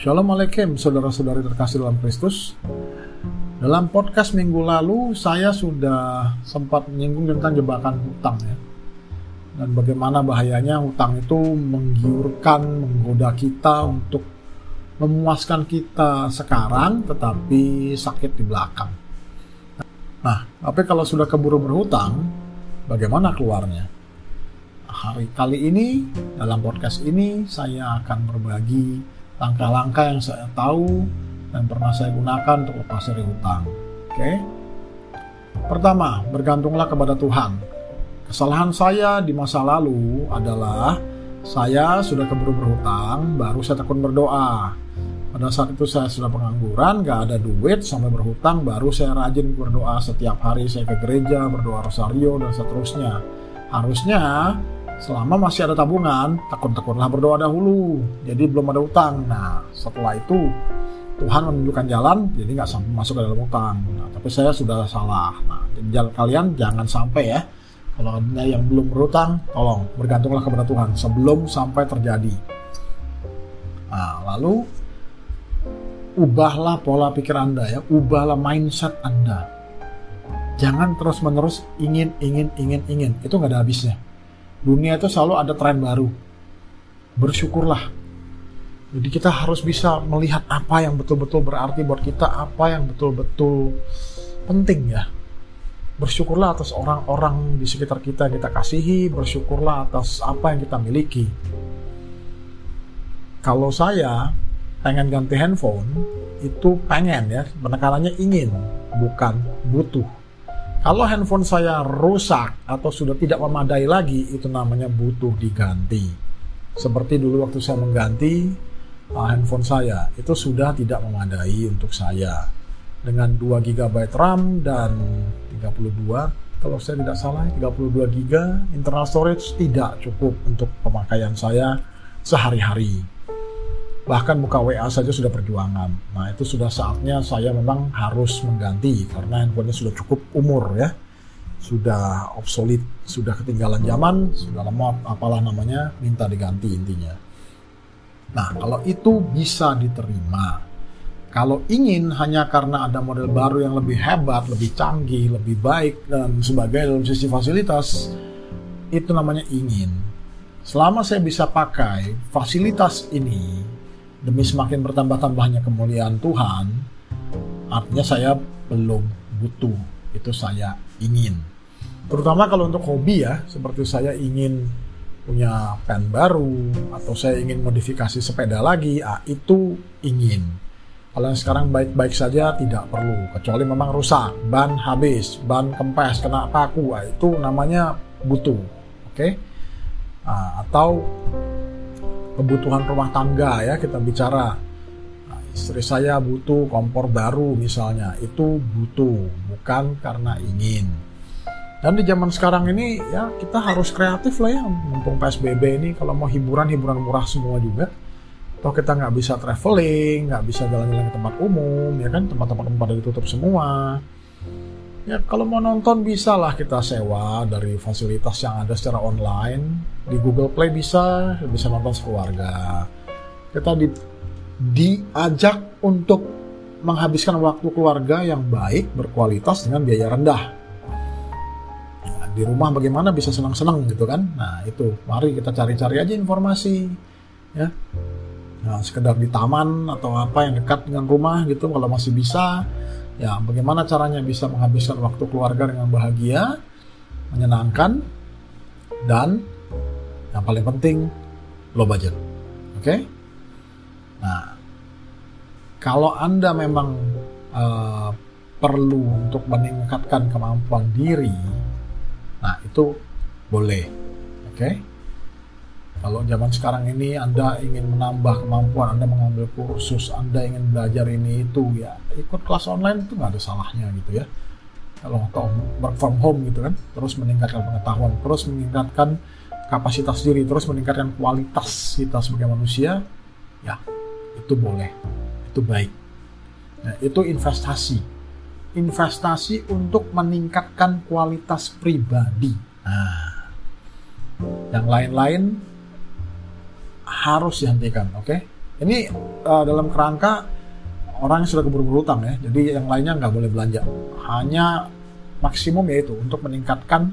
Shalom Alaikum saudara-saudari terkasih dalam Kristus. Dalam podcast minggu lalu saya sudah sempat menyinggung tentang jebakan hutang ya. Dan bagaimana bahayanya hutang itu menggiurkan, menggoda kita untuk memuaskan kita sekarang tetapi sakit di belakang. Nah, tapi kalau sudah keburu berhutang, bagaimana keluarnya? Hari kali ini dalam podcast ini saya akan berbagi langkah-langkah yang saya tahu dan pernah saya gunakan untuk lepas dari hutang. Oke. Pertama, bergantunglah kepada Tuhan. Kesalahan saya di masa lalu adalah saya sudah keburu berhutang, baru saya tekun berdoa. Pada saat itu saya sudah pengangguran, gak ada duit sampai berhutang, baru saya rajin berdoa setiap hari saya ke gereja, berdoa rosario dan seterusnya. Harusnya selama masih ada tabungan, tekun-tekunlah berdoa dahulu. Jadi belum ada utang. Nah, setelah itu Tuhan menunjukkan jalan, jadi nggak sampai masuk ke dalam utang. Nah, tapi saya sudah salah. Nah, jadi kalian jangan sampai ya. Kalau ada yang belum berutang, tolong bergantunglah kepada Tuhan sebelum sampai terjadi. Nah, lalu ubahlah pola pikir Anda ya, ubahlah mindset Anda. Jangan terus-menerus ingin, ingin, ingin, ingin. Itu nggak ada habisnya dunia itu selalu ada tren baru. Bersyukurlah. Jadi kita harus bisa melihat apa yang betul-betul berarti buat kita, apa yang betul-betul penting ya. Bersyukurlah atas orang-orang di sekitar kita yang kita kasihi, bersyukurlah atas apa yang kita miliki. Kalau saya pengen ganti handphone, itu pengen ya, penekanannya ingin, bukan butuh. Kalau handphone saya rusak atau sudah tidak memadai lagi, itu namanya butuh diganti. Seperti dulu waktu saya mengganti uh, handphone saya, itu sudah tidak memadai untuk saya. Dengan 2 GB RAM dan 32, kalau saya tidak salah 32 GB internal storage tidak cukup untuk pemakaian saya sehari-hari bahkan buka WA saja sudah perjuangan. Nah itu sudah saatnya saya memang harus mengganti karena handphonenya sudah cukup umur ya, sudah obsolete, sudah ketinggalan zaman, sudah lemot, apalah namanya, minta diganti intinya. Nah kalau itu bisa diterima. Kalau ingin hanya karena ada model baru yang lebih hebat, lebih canggih, lebih baik dan sebagainya dalam sisi fasilitas, itu namanya ingin. Selama saya bisa pakai fasilitas ini demi semakin bertambah-tambahnya kemuliaan Tuhan, artinya saya belum butuh, itu saya ingin. Terutama kalau untuk hobi ya, seperti saya ingin punya pen baru, atau saya ingin modifikasi sepeda lagi, ah, itu ingin. Kalau yang sekarang baik-baik saja tidak perlu, kecuali memang rusak, ban habis, ban kempes, kena paku, ah, itu namanya butuh. Oke? Okay? Nah, atau kebutuhan rumah tangga ya kita bicara. Nah, istri saya butuh kompor baru misalnya itu butuh bukan karena ingin. Dan di zaman sekarang ini ya kita harus kreatif lah ya mumpung PSBB ini kalau mau hiburan hiburan murah semua juga. Atau kita nggak bisa traveling nggak bisa jalan-jalan ke tempat umum ya kan? Tempat-tempat pada ditutup semua Ya kalau mau nonton bisa lah kita sewa dari fasilitas yang ada secara online di Google Play bisa bisa nonton sekeluarga. Kita di, diajak untuk menghabiskan waktu keluarga yang baik berkualitas dengan biaya rendah. Nah, di rumah bagaimana bisa senang-senang gitu kan? Nah itu mari kita cari-cari aja informasi ya. Nah sekedar di taman atau apa yang dekat dengan rumah gitu kalau masih bisa Ya, bagaimana caranya bisa menghabiskan waktu keluarga dengan bahagia, menyenangkan, dan yang paling penting low budget. Oke? Okay? Nah, kalau Anda memang uh, perlu untuk meningkatkan kemampuan diri, nah itu boleh. Oke? Okay? Kalau zaman sekarang ini Anda ingin menambah kemampuan, Anda mengambil kursus, Anda ingin belajar ini itu ya ikut kelas online itu nggak ada salahnya gitu ya. Kalau atau work from home gitu kan, terus meningkatkan pengetahuan, terus meningkatkan kapasitas diri, terus meningkatkan kualitas kita sebagai manusia, ya itu boleh, itu baik. Nah, itu investasi, investasi untuk meningkatkan kualitas pribadi. Nah, yang lain-lain harus dihentikan, oke? Okay? Ini uh, dalam kerangka orang yang sudah keburu berhutang ya, jadi yang lainnya nggak boleh belanja. Hanya maksimum yaitu untuk meningkatkan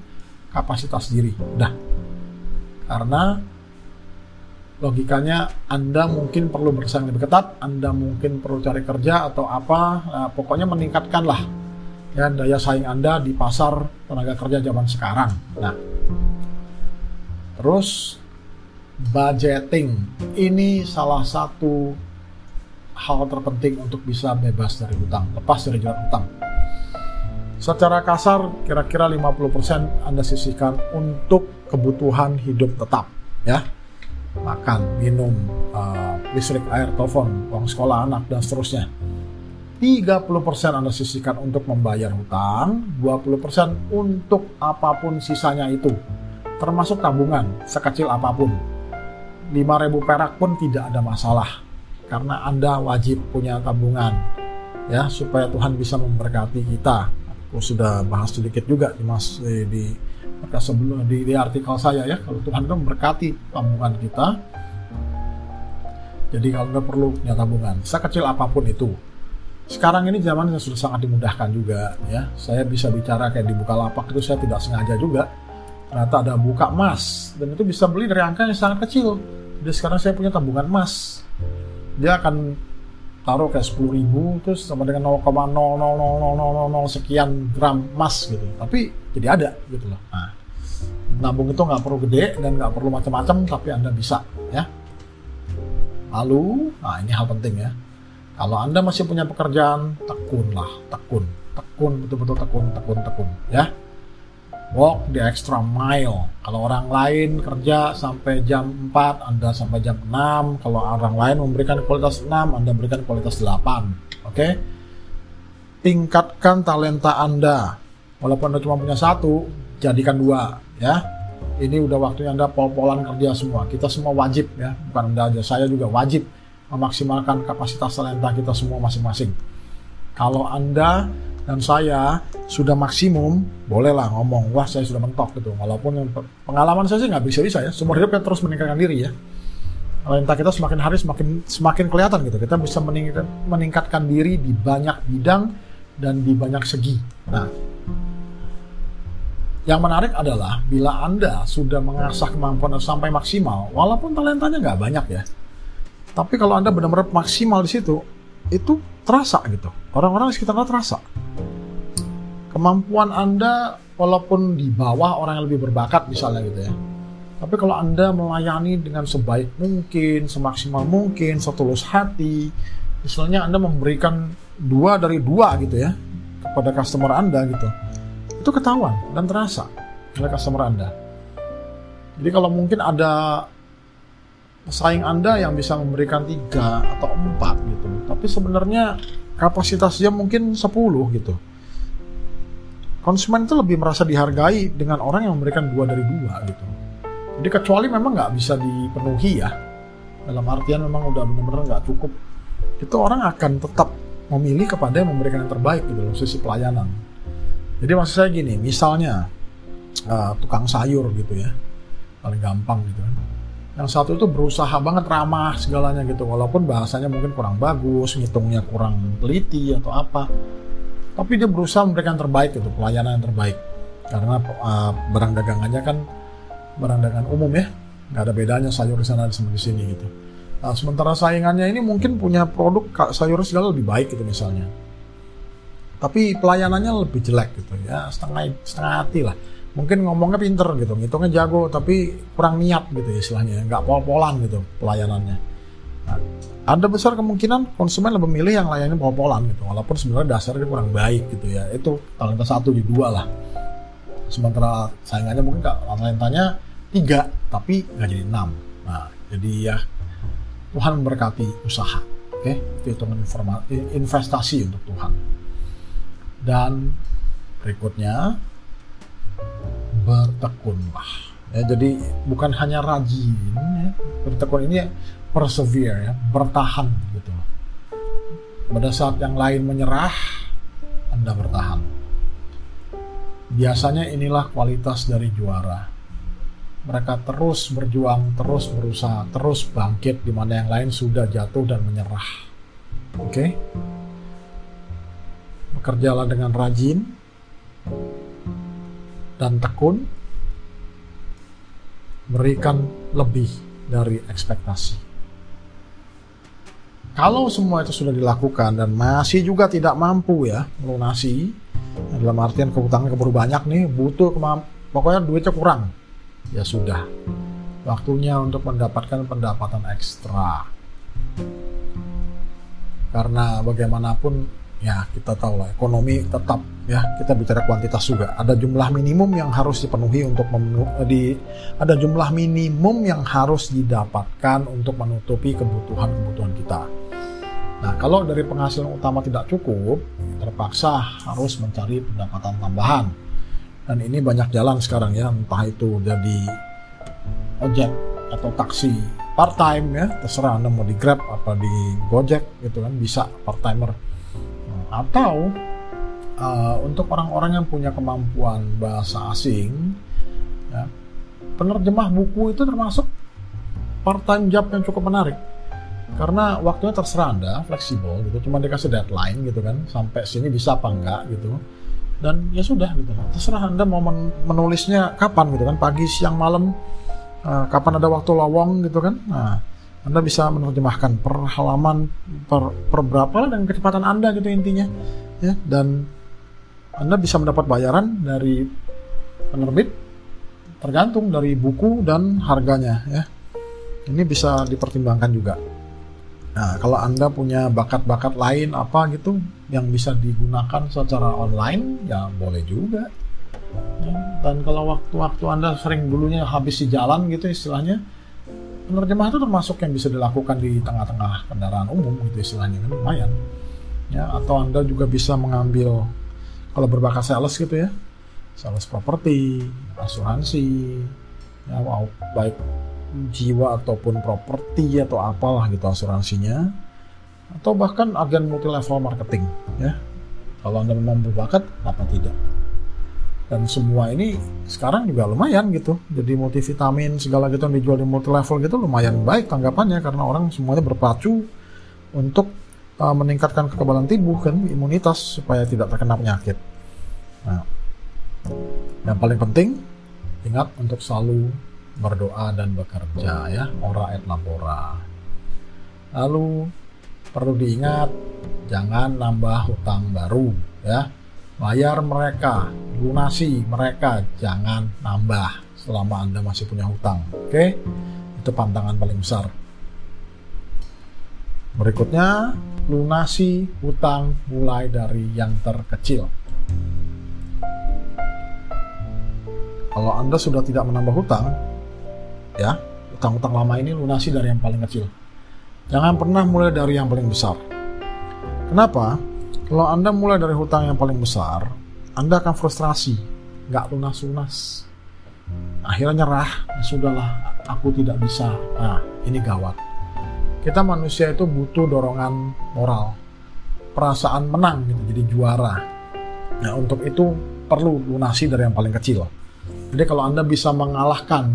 kapasitas diri. Udah. Karena logikanya Anda mungkin perlu bersaing lebih ketat, Anda mungkin perlu cari kerja atau apa, nah, pokoknya meningkatkanlah ya daya saing Anda di pasar tenaga kerja zaman sekarang. Nah, terus budgeting ini salah satu hal terpenting untuk bisa bebas dari hutang, lepas dari jerat hutang. Secara kasar, kira-kira 50% Anda sisihkan untuk kebutuhan hidup tetap, ya. Makan, minum, uh, listrik, air, telepon, uang sekolah anak, dan seterusnya. 30% Anda sisihkan untuk membayar hutang, 20% untuk apa pun sisanya itu, termasuk tabungan, sekecil apa pun. 5.000 perak pun tidak ada masalah, karena Anda wajib punya tabungan, ya, supaya Tuhan bisa memberkati kita. Aku sudah bahas sedikit juga di mas di, di sebelum di, di artikel saya ya kalau Tuhan itu memberkati tabungan kita. Jadi kalau nggak perlu punya tabungan sekecil apa pun itu. Sekarang ini zaman yang sudah sangat dimudahkan juga ya. Saya bisa bicara kayak di Bukalapak itu saya tidak sengaja juga. Ternyata ada buka emas dan itu bisa beli dari angka yang sangat kecil jadi sekarang saya punya tabungan emas. Dia akan taruh kayak sepuluh ribu terus sama dengan 0,00000 sekian gram emas gitu. Tapi jadi ada gitu loh. Nah, nabung itu nggak perlu gede dan nggak perlu macam-macam tapi anda bisa ya. Lalu nah ini hal penting ya. Kalau anda masih punya pekerjaan tekunlah tekun. Tekun betul-betul tekun tekun tekun ya walk the extra mile. Kalau orang lain kerja sampai jam 4, Anda sampai jam 6. Kalau orang lain memberikan kualitas 6, Anda berikan kualitas 8. Oke? Okay? Tingkatkan talenta Anda. Walaupun Anda cuma punya satu, jadikan dua, ya. Ini udah waktunya Anda pol-polan kerja semua. Kita semua wajib ya, bukan Anda aja, saya juga wajib memaksimalkan kapasitas talenta kita semua masing-masing. Kalau Anda dan saya sudah maksimum, bolehlah ngomong, wah saya sudah mentok gitu. Walaupun pengalaman saya sih nggak bisa-bisa ya, semua hidup kan terus meningkatkan diri ya. Talenta kita semakin hari semakin semakin kelihatan gitu. Kita bisa meningkatkan, meningkatkan diri di banyak bidang dan di banyak segi. Nah, yang menarik adalah bila Anda sudah mengasah kemampuan sampai maksimal, walaupun talentanya nggak banyak ya, tapi kalau Anda benar-benar maksimal di situ, itu terasa gitu. Orang-orang di sekitar Anda terasa kemampuan Anda walaupun di bawah orang yang lebih berbakat misalnya gitu ya. Tapi kalau Anda melayani dengan sebaik mungkin, semaksimal mungkin, setulus hati, misalnya Anda memberikan dua dari dua gitu ya kepada customer Anda gitu, itu ketahuan dan terasa oleh customer Anda. Jadi kalau mungkin ada pesaing Anda yang bisa memberikan tiga atau empat gitu, tapi sebenarnya kapasitasnya mungkin 10 gitu konsumen itu lebih merasa dihargai dengan orang yang memberikan dua dari dua gitu. Jadi kecuali memang nggak bisa dipenuhi ya, dalam artian memang udah benar-benar nggak cukup, itu orang akan tetap memilih kepada yang memberikan yang terbaik gitu loh, sisi pelayanan. Jadi maksud saya gini, misalnya uh, tukang sayur gitu ya, paling gampang gitu kan. Yang satu itu berusaha banget ramah segalanya gitu, walaupun bahasanya mungkin kurang bagus, ngitungnya kurang teliti atau apa tapi dia berusaha memberikan terbaik itu pelayanan yang terbaik. Karena uh, barang dagangannya kan barang dagangan umum ya. Nggak ada bedanya sayur di sana sama di sini gitu. Nah, sementara saingannya ini mungkin punya produk sayur segala lebih baik gitu misalnya. Tapi pelayanannya lebih jelek gitu ya setengah setengah hati lah. Mungkin ngomongnya pinter gitu ngitungnya jago tapi kurang niat gitu istilahnya. Nggak pol-polan gitu pelayanannya ada besar kemungkinan konsumen lebih milih yang layannya pol-polan gitu walaupun sebenarnya dasarnya kurang baik gitu ya. Itu talenta satu di dua lah. Sementara saingannya mungkin talentanya tiga tapi nggak jadi enam. Nah jadi ya Tuhan memberkati usaha oke? Okay? itu informasi investasi untuk Tuhan. Dan berikutnya bertekunlah ya jadi bukan hanya rajin ya bertekun ini persevere ya, bertahan gitu. Pada saat yang lain menyerah, Anda bertahan. Biasanya inilah kualitas dari juara. mereka terus berjuang, terus berusaha, terus bangkit di mana yang lain sudah jatuh dan menyerah. Oke? Okay? Bekerjalah dengan rajin dan tekun, berikan lebih dari ekspektasi. Kalau semua itu sudah dilakukan dan masih juga tidak mampu ya melunasi, dalam artian kehutangan keburu banyak nih, butuh pokoknya duitnya kurang, ya sudah. Waktunya untuk mendapatkan pendapatan ekstra. Karena bagaimanapun ya kita tahu lah ekonomi tetap ya kita bicara kuantitas juga ada jumlah minimum yang harus dipenuhi untuk memenuhi di ada jumlah minimum yang harus didapatkan untuk menutupi kebutuhan-kebutuhan kita. Nah, kalau dari penghasilan utama tidak cukup, terpaksa harus mencari pendapatan tambahan. Dan ini banyak jalan sekarang ya, entah itu jadi ojek atau taksi part time ya, terserah Anda mau di Grab apa di Gojek gitu kan bisa part timer. Atau uh, untuk orang-orang yang punya kemampuan bahasa asing, ya, penerjemah buku itu termasuk part time job yang cukup menarik. Karena waktunya terserah anda fleksibel gitu cuma dikasih deadline gitu kan sampai sini bisa apa enggak gitu. Dan ya sudah gitu terserah anda mau men menulisnya kapan gitu kan pagi siang malam uh, kapan ada waktu lowong gitu kan. Nah anda bisa menerjemahkan per halaman per, per berapa lah kecepatan anda gitu intinya ya. Dan anda bisa mendapat bayaran dari penerbit tergantung dari buku dan harganya ya. Ini bisa dipertimbangkan juga. Nah, kalau Anda punya bakat-bakat lain apa gitu yang bisa digunakan secara online, ya boleh juga. Dan kalau waktu-waktu Anda sering dulunya habis di jalan gitu istilahnya, penerjemah itu termasuk yang bisa dilakukan di tengah-tengah kendaraan umum gitu istilahnya kan? Lumayan. Ya, atau Anda juga bisa mengambil kalau berbakat sales gitu ya, sales properti, asuransi, ya, wow, baik jiwa ataupun properti atau apalah gitu asuransinya atau bahkan agen multi level marketing ya. Kalau anda memang berbakat apa tidak dan semua ini sekarang juga lumayan gitu. Jadi multivitamin segala gitu yang dijual di multi level gitu lumayan baik tanggapannya karena orang semuanya berpacu untuk uh, meningkatkan kekebalan tubuh kan imunitas supaya tidak terkena penyakit. Nah yang paling penting ingat untuk selalu berdoa dan bekerja ya. Ora et labora. Lalu perlu diingat jangan nambah hutang baru ya bayar mereka lunasi mereka jangan nambah selama anda masih punya hutang oke? Itu pantangan paling besar. Berikutnya lunasi hutang mulai dari yang terkecil. Kalau anda sudah tidak menambah hutang ya utang-utang lama ini lunasi dari yang paling kecil. Jangan pernah mulai dari yang paling besar. Kenapa kalau anda mulai dari hutang yang paling besar anda akan frustrasi nggak lunas-lunas. Akhirnya nyerah ya sudahlah aku tidak bisa. Nah ini gawat. Kita manusia itu butuh dorongan moral perasaan menang gitu jadi juara. Nah untuk itu perlu lunasi dari yang paling kecil. Jadi kalau anda bisa mengalahkan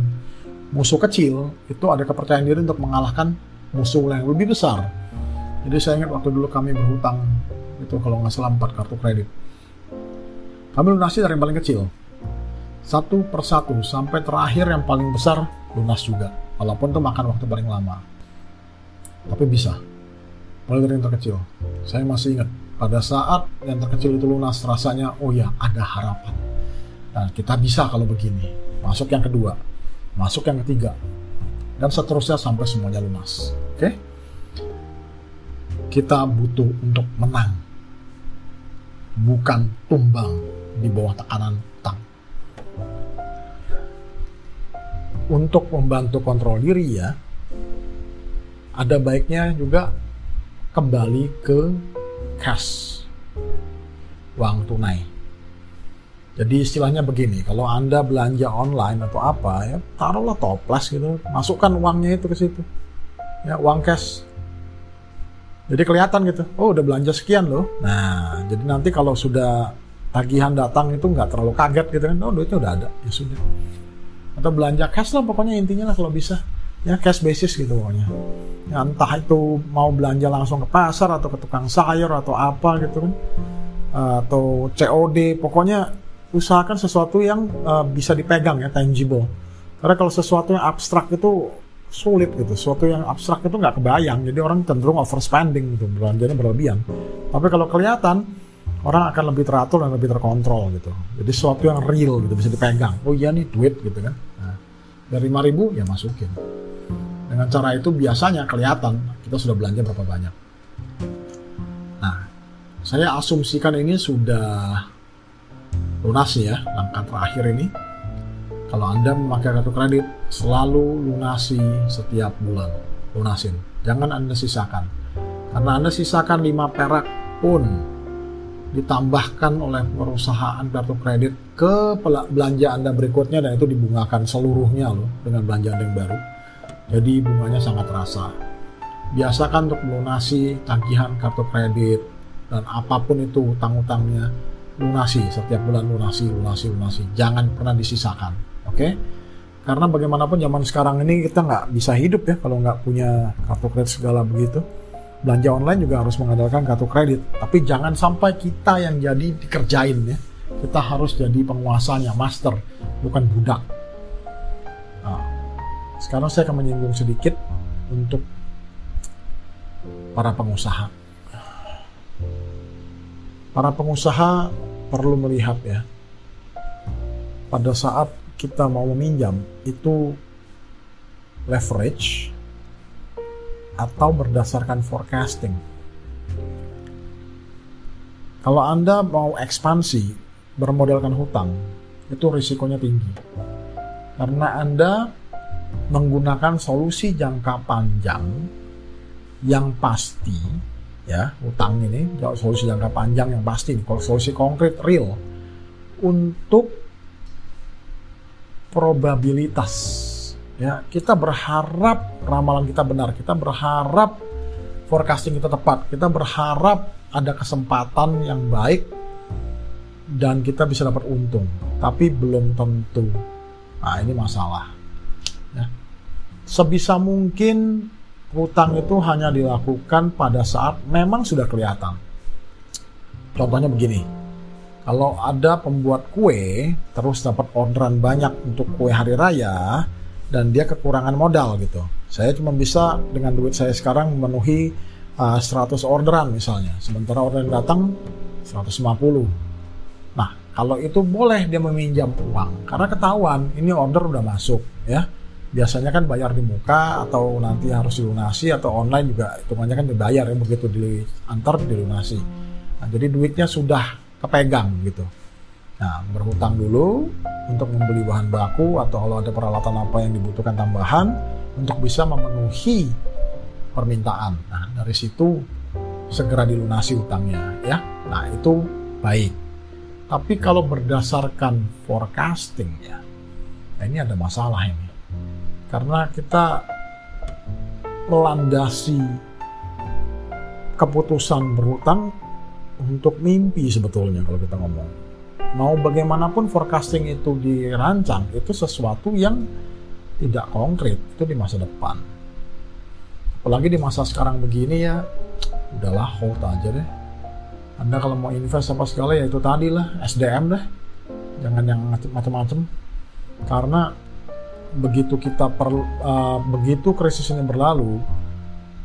musuh kecil itu ada kepercayaan diri untuk mengalahkan musuh yang lebih besar. Jadi saya ingat waktu dulu kami berhutang itu kalau nggak salah empat kartu kredit. Kami lunasi dari yang paling kecil. Satu persatu sampai terakhir yang paling besar lunas juga. Walaupun itu makan waktu paling lama. Tapi bisa. Mulai dari yang terkecil. Saya masih ingat pada saat yang terkecil itu lunas rasanya oh ya ada harapan. Nah, kita bisa kalau begini. Masuk yang kedua masuk yang ketiga, dan seterusnya sampai semuanya lunas. Oke? Okay? Kita butuh untuk menang, bukan tumbang di bawah tekanan utang. Untuk membantu kontrol diri ya, ada baiknya juga kembali ke cash, uang tunai jadi istilahnya begini, kalau Anda belanja online atau apa ya, taruhlah toples gitu, masukkan uangnya itu ke situ. Ya, uang cash. Jadi kelihatan gitu, oh udah belanja sekian loh. Nah, jadi nanti kalau sudah tagihan datang itu nggak terlalu kaget gitu kan, oh duitnya udah ada, ya sudah. atau belanja cash lah pokoknya intinya lah kalau bisa. Ya cash basis gitu pokoknya. Ya, entah itu mau belanja langsung ke pasar atau ke tukang sayur atau apa gitu kan. Atau COD pokoknya usahakan sesuatu yang uh, bisa dipegang ya tangible. Karena kalau sesuatu yang abstrak itu sulit gitu. Sesuatu yang abstrak itu nggak kebayang. Jadi orang cenderung overspending gitu belanjanya berlebihan. Tapi kalau kelihatan orang akan lebih teratur dan lebih terkontrol gitu. Jadi sesuatu yang real gitu bisa dipegang. Oh iya nih duit gitu kan. Nah, dari 5 ribu ya masukin. Dengan cara itu biasanya kelihatan kita sudah belanja berapa banyak. Nah saya asumsikan ini sudah lunas ya langkah terakhir ini kalau Anda memakai kartu kredit, selalu lunasi setiap bulan. Lunasin. Jangan Anda sisakan. Karena Anda sisakan 5 perak pun ditambahkan oleh perusahaan kartu kredit ke belanja Anda berikutnya dan itu dibungakan seluruhnya loh dengan belanja Anda yang baru. Jadi bunganya sangat terasa. Biasakan untuk melunasi tagihan kartu kredit dan apa pun itu utang-utangnya lunasi setiap bulan lunasi lunasi lunasi jangan pernah disisakan oke? Okay? karena bagaimanapun zaman sekarang ini kita nggak bisa hidup ya kalau nggak punya kartu kredit segala begitu. Belanja online juga harus mengandalkan kartu kredit. Tapi jangan sampai kita yang jadi dikerjain ya. Kita harus jadi penguasanya master bukan budak. Nah, sekarang saya akan menyinggung sedikit untuk para pengusaha. Para pengusaha perlu melihat ya pada saat kita mau meminjam itu leverage atau berdasarkan forecasting. Kalau Anda mau ekspansi bermodalkan hutang, itu risikonya tinggi. Karena Anda menggunakan solusi jangka panjang yang pasti ya, hutang ini solusi jangka panjang yang pasti, kalau solusi konkret real untuk probabilitas. Ya, kita berharap ramalan kita benar, kita berharap forecasting kita tepat, kita berharap ada kesempatan yang baik dan kita bisa dapat untung, tapi belum tentu. Nah, ini masalah. Ya. Sebisa mungkin hutang itu hanya dilakukan pada saat memang sudah kelihatan. Contohnya begini, kalau ada pembuat kue terus dapat orderan banyak untuk kue hari raya dan dia kekurangan modal gitu. Saya cuma bisa dengan duit saya sekarang memenuhi uh, 100 orderan misalnya. Sementara orderan datang 150. Nah, kalau itu boleh dia meminjam uang karena ketahuan ini order udah masuk ya. Biasanya kan bayar di muka atau nanti harus dilunasi atau online juga hitungannya kan dibayar ya begitu diantar dilunasi. Nah, jadi duitnya sudah kepegang gitu. Nah, berhutang dulu untuk membeli bahan baku atau kalau ada peralatan apa yang dibutuhkan tambahan untuk bisa memenuhi permintaan. Nah, dari situ segera dilunasi hutangnya ya. Nah, itu baik. Tapi kalau berdasarkan forecasting ya, nah ini ada masalah ini. Karena kita melandasi keputusan berhutang untuk mimpi sebetulnya kalau kita ngomong. Mau bagaimanapun forecasting itu dirancang, itu sesuatu yang tidak konkret, itu di masa depan. Apalagi di masa sekarang begini ya, udahlah hold aja deh. Anda kalau mau invest apa segala ya itu tadi lah, SDM deh. Jangan yang macam-macam. Karena begitu kita perlu uh, begitu krisis ini berlalu,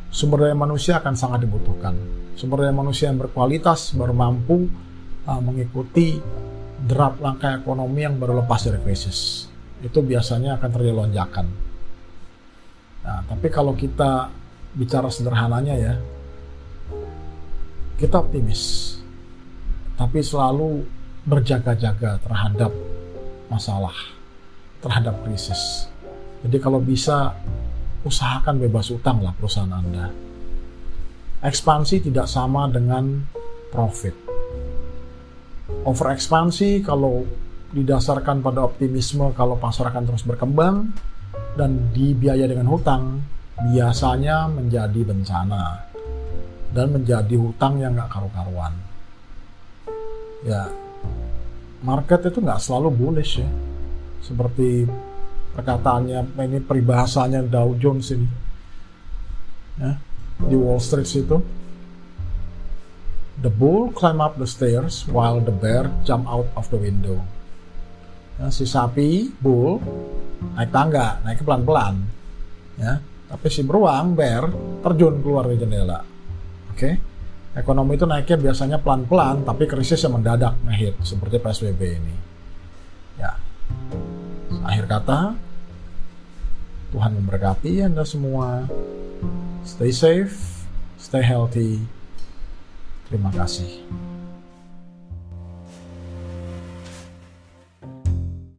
sumber daya manusia akan sangat dibutuhkan sumber daya manusia yang berkualitas baru mampu uh, mengikuti derap langkah ekonomi yang baru lepas dari krisis. Itu biasanya akan terjadi lonjakan. Nah, tapi kalau kita bicara sederhananya ya, kita optimis, tapi selalu berjaga-jaga terhadap masalah, terhadap krisis. Jadi kalau bisa usahakan bebas utang lah perusahaan Anda ekspansi tidak sama dengan profit. Over ekspansi kalau didasarkan pada optimisme kalau pasar akan terus berkembang dan dibiaya dengan hutang biasanya menjadi bencana dan menjadi hutang yang nggak karu-karuan. Ya, market itu nggak selalu bullish ya. Seperti perkataannya ini peribahasanya Dow Jones ini. Ya, di Wall Street situ. The bull climb up the stairs while the bear jump out of the window. Ya, si sapi bull naik tangga naik pelan-pelan. Ya tapi si beruang bear terjun keluar dari jendela. Oke? Okay? ekonomi itu naiknya biasanya pelan-pelan tapi krisis yang mendadak ngehit seperti PSBB ini. Ya. Akhir kata Tuhan memberkati Anda semua. Stay safe stay healthy. Terima kasih